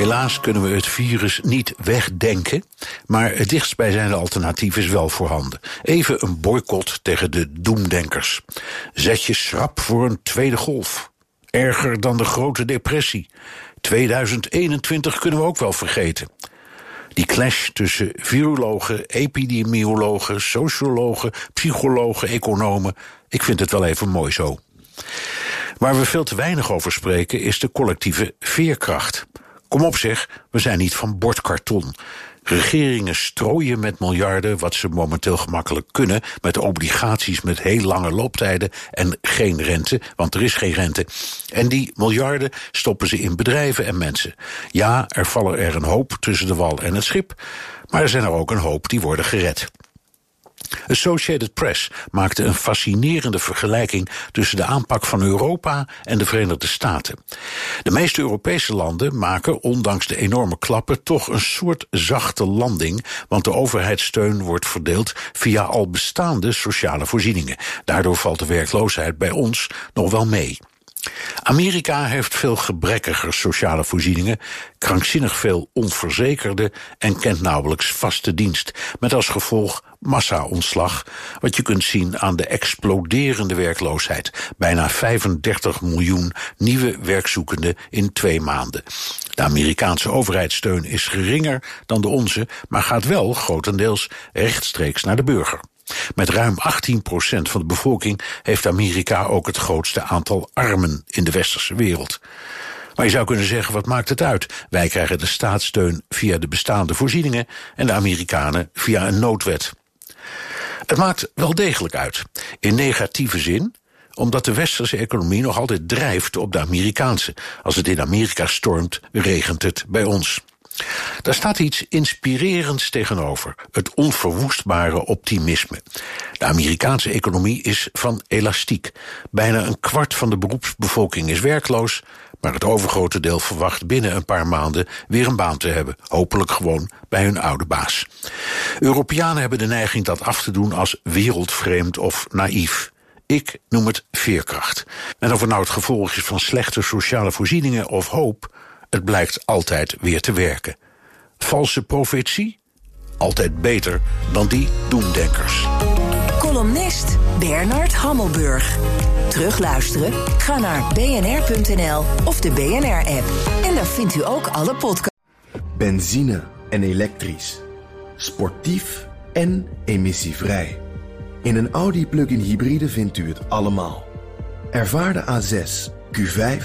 Helaas kunnen we het virus niet wegdenken, maar het dichtstbijzijnde alternatief is wel voorhanden. Even een boycott tegen de doemdenkers. Zet je schrap voor een tweede golf. Erger dan de grote depressie. 2021 kunnen we ook wel vergeten. Die clash tussen virologen, epidemiologen, sociologen, psychologen, economen. Ik vind het wel even mooi zo. Waar we veel te weinig over spreken is de collectieve veerkracht. Kom op zeg, we zijn niet van bordkarton. Regeringen strooien met miljarden wat ze momenteel gemakkelijk kunnen, met obligaties met heel lange looptijden en geen rente, want er is geen rente. En die miljarden stoppen ze in bedrijven en mensen. Ja, er vallen er een hoop tussen de wal en het schip, maar er zijn er ook een hoop die worden gered. Associated Press maakte een fascinerende vergelijking tussen de aanpak van Europa en de Verenigde Staten. De meeste Europese landen maken, ondanks de enorme klappen, toch een soort zachte landing, want de overheidssteun wordt verdeeld via al bestaande sociale voorzieningen. Daardoor valt de werkloosheid bij ons nog wel mee. Amerika heeft veel gebrekkiger sociale voorzieningen, krankzinnig veel onverzekerde en kent nauwelijks vaste dienst, met als gevolg massa-ontslag, wat je kunt zien aan de exploderende werkloosheid. Bijna 35 miljoen nieuwe werkzoekenden in twee maanden. De Amerikaanse overheidssteun is geringer dan de onze, maar gaat wel grotendeels rechtstreeks naar de burger. Met ruim 18% van de bevolking heeft Amerika ook het grootste aantal armen in de westerse wereld. Maar je zou kunnen zeggen, wat maakt het uit? Wij krijgen de staatssteun via de bestaande voorzieningen en de Amerikanen via een noodwet. Het maakt wel degelijk uit. In negatieve zin, omdat de westerse economie nog altijd drijft op de Amerikaanse. Als het in Amerika stormt, regent het bij ons. Daar staat iets inspirerends tegenover: het onverwoestbare optimisme. De Amerikaanse economie is van elastiek. Bijna een kwart van de beroepsbevolking is werkloos, maar het overgrote deel verwacht binnen een paar maanden weer een baan te hebben, hopelijk gewoon bij hun oude baas. Europeanen hebben de neiging dat af te doen als wereldvreemd of naïef. Ik noem het veerkracht. En of het nou het gevolg is van slechte sociale voorzieningen of hoop, het blijkt altijd weer te werken. Valse profetie? Altijd beter dan die doemdenkers. Columnist Bernard Hammelburg. Terugluisteren? Ga naar bnr.nl of de BNR-app. En daar vindt u ook alle podcasts. Benzine en elektrisch. Sportief en emissievrij. In een Audi plug-in hybride vindt u het allemaal. Ervaar de A6, Q5,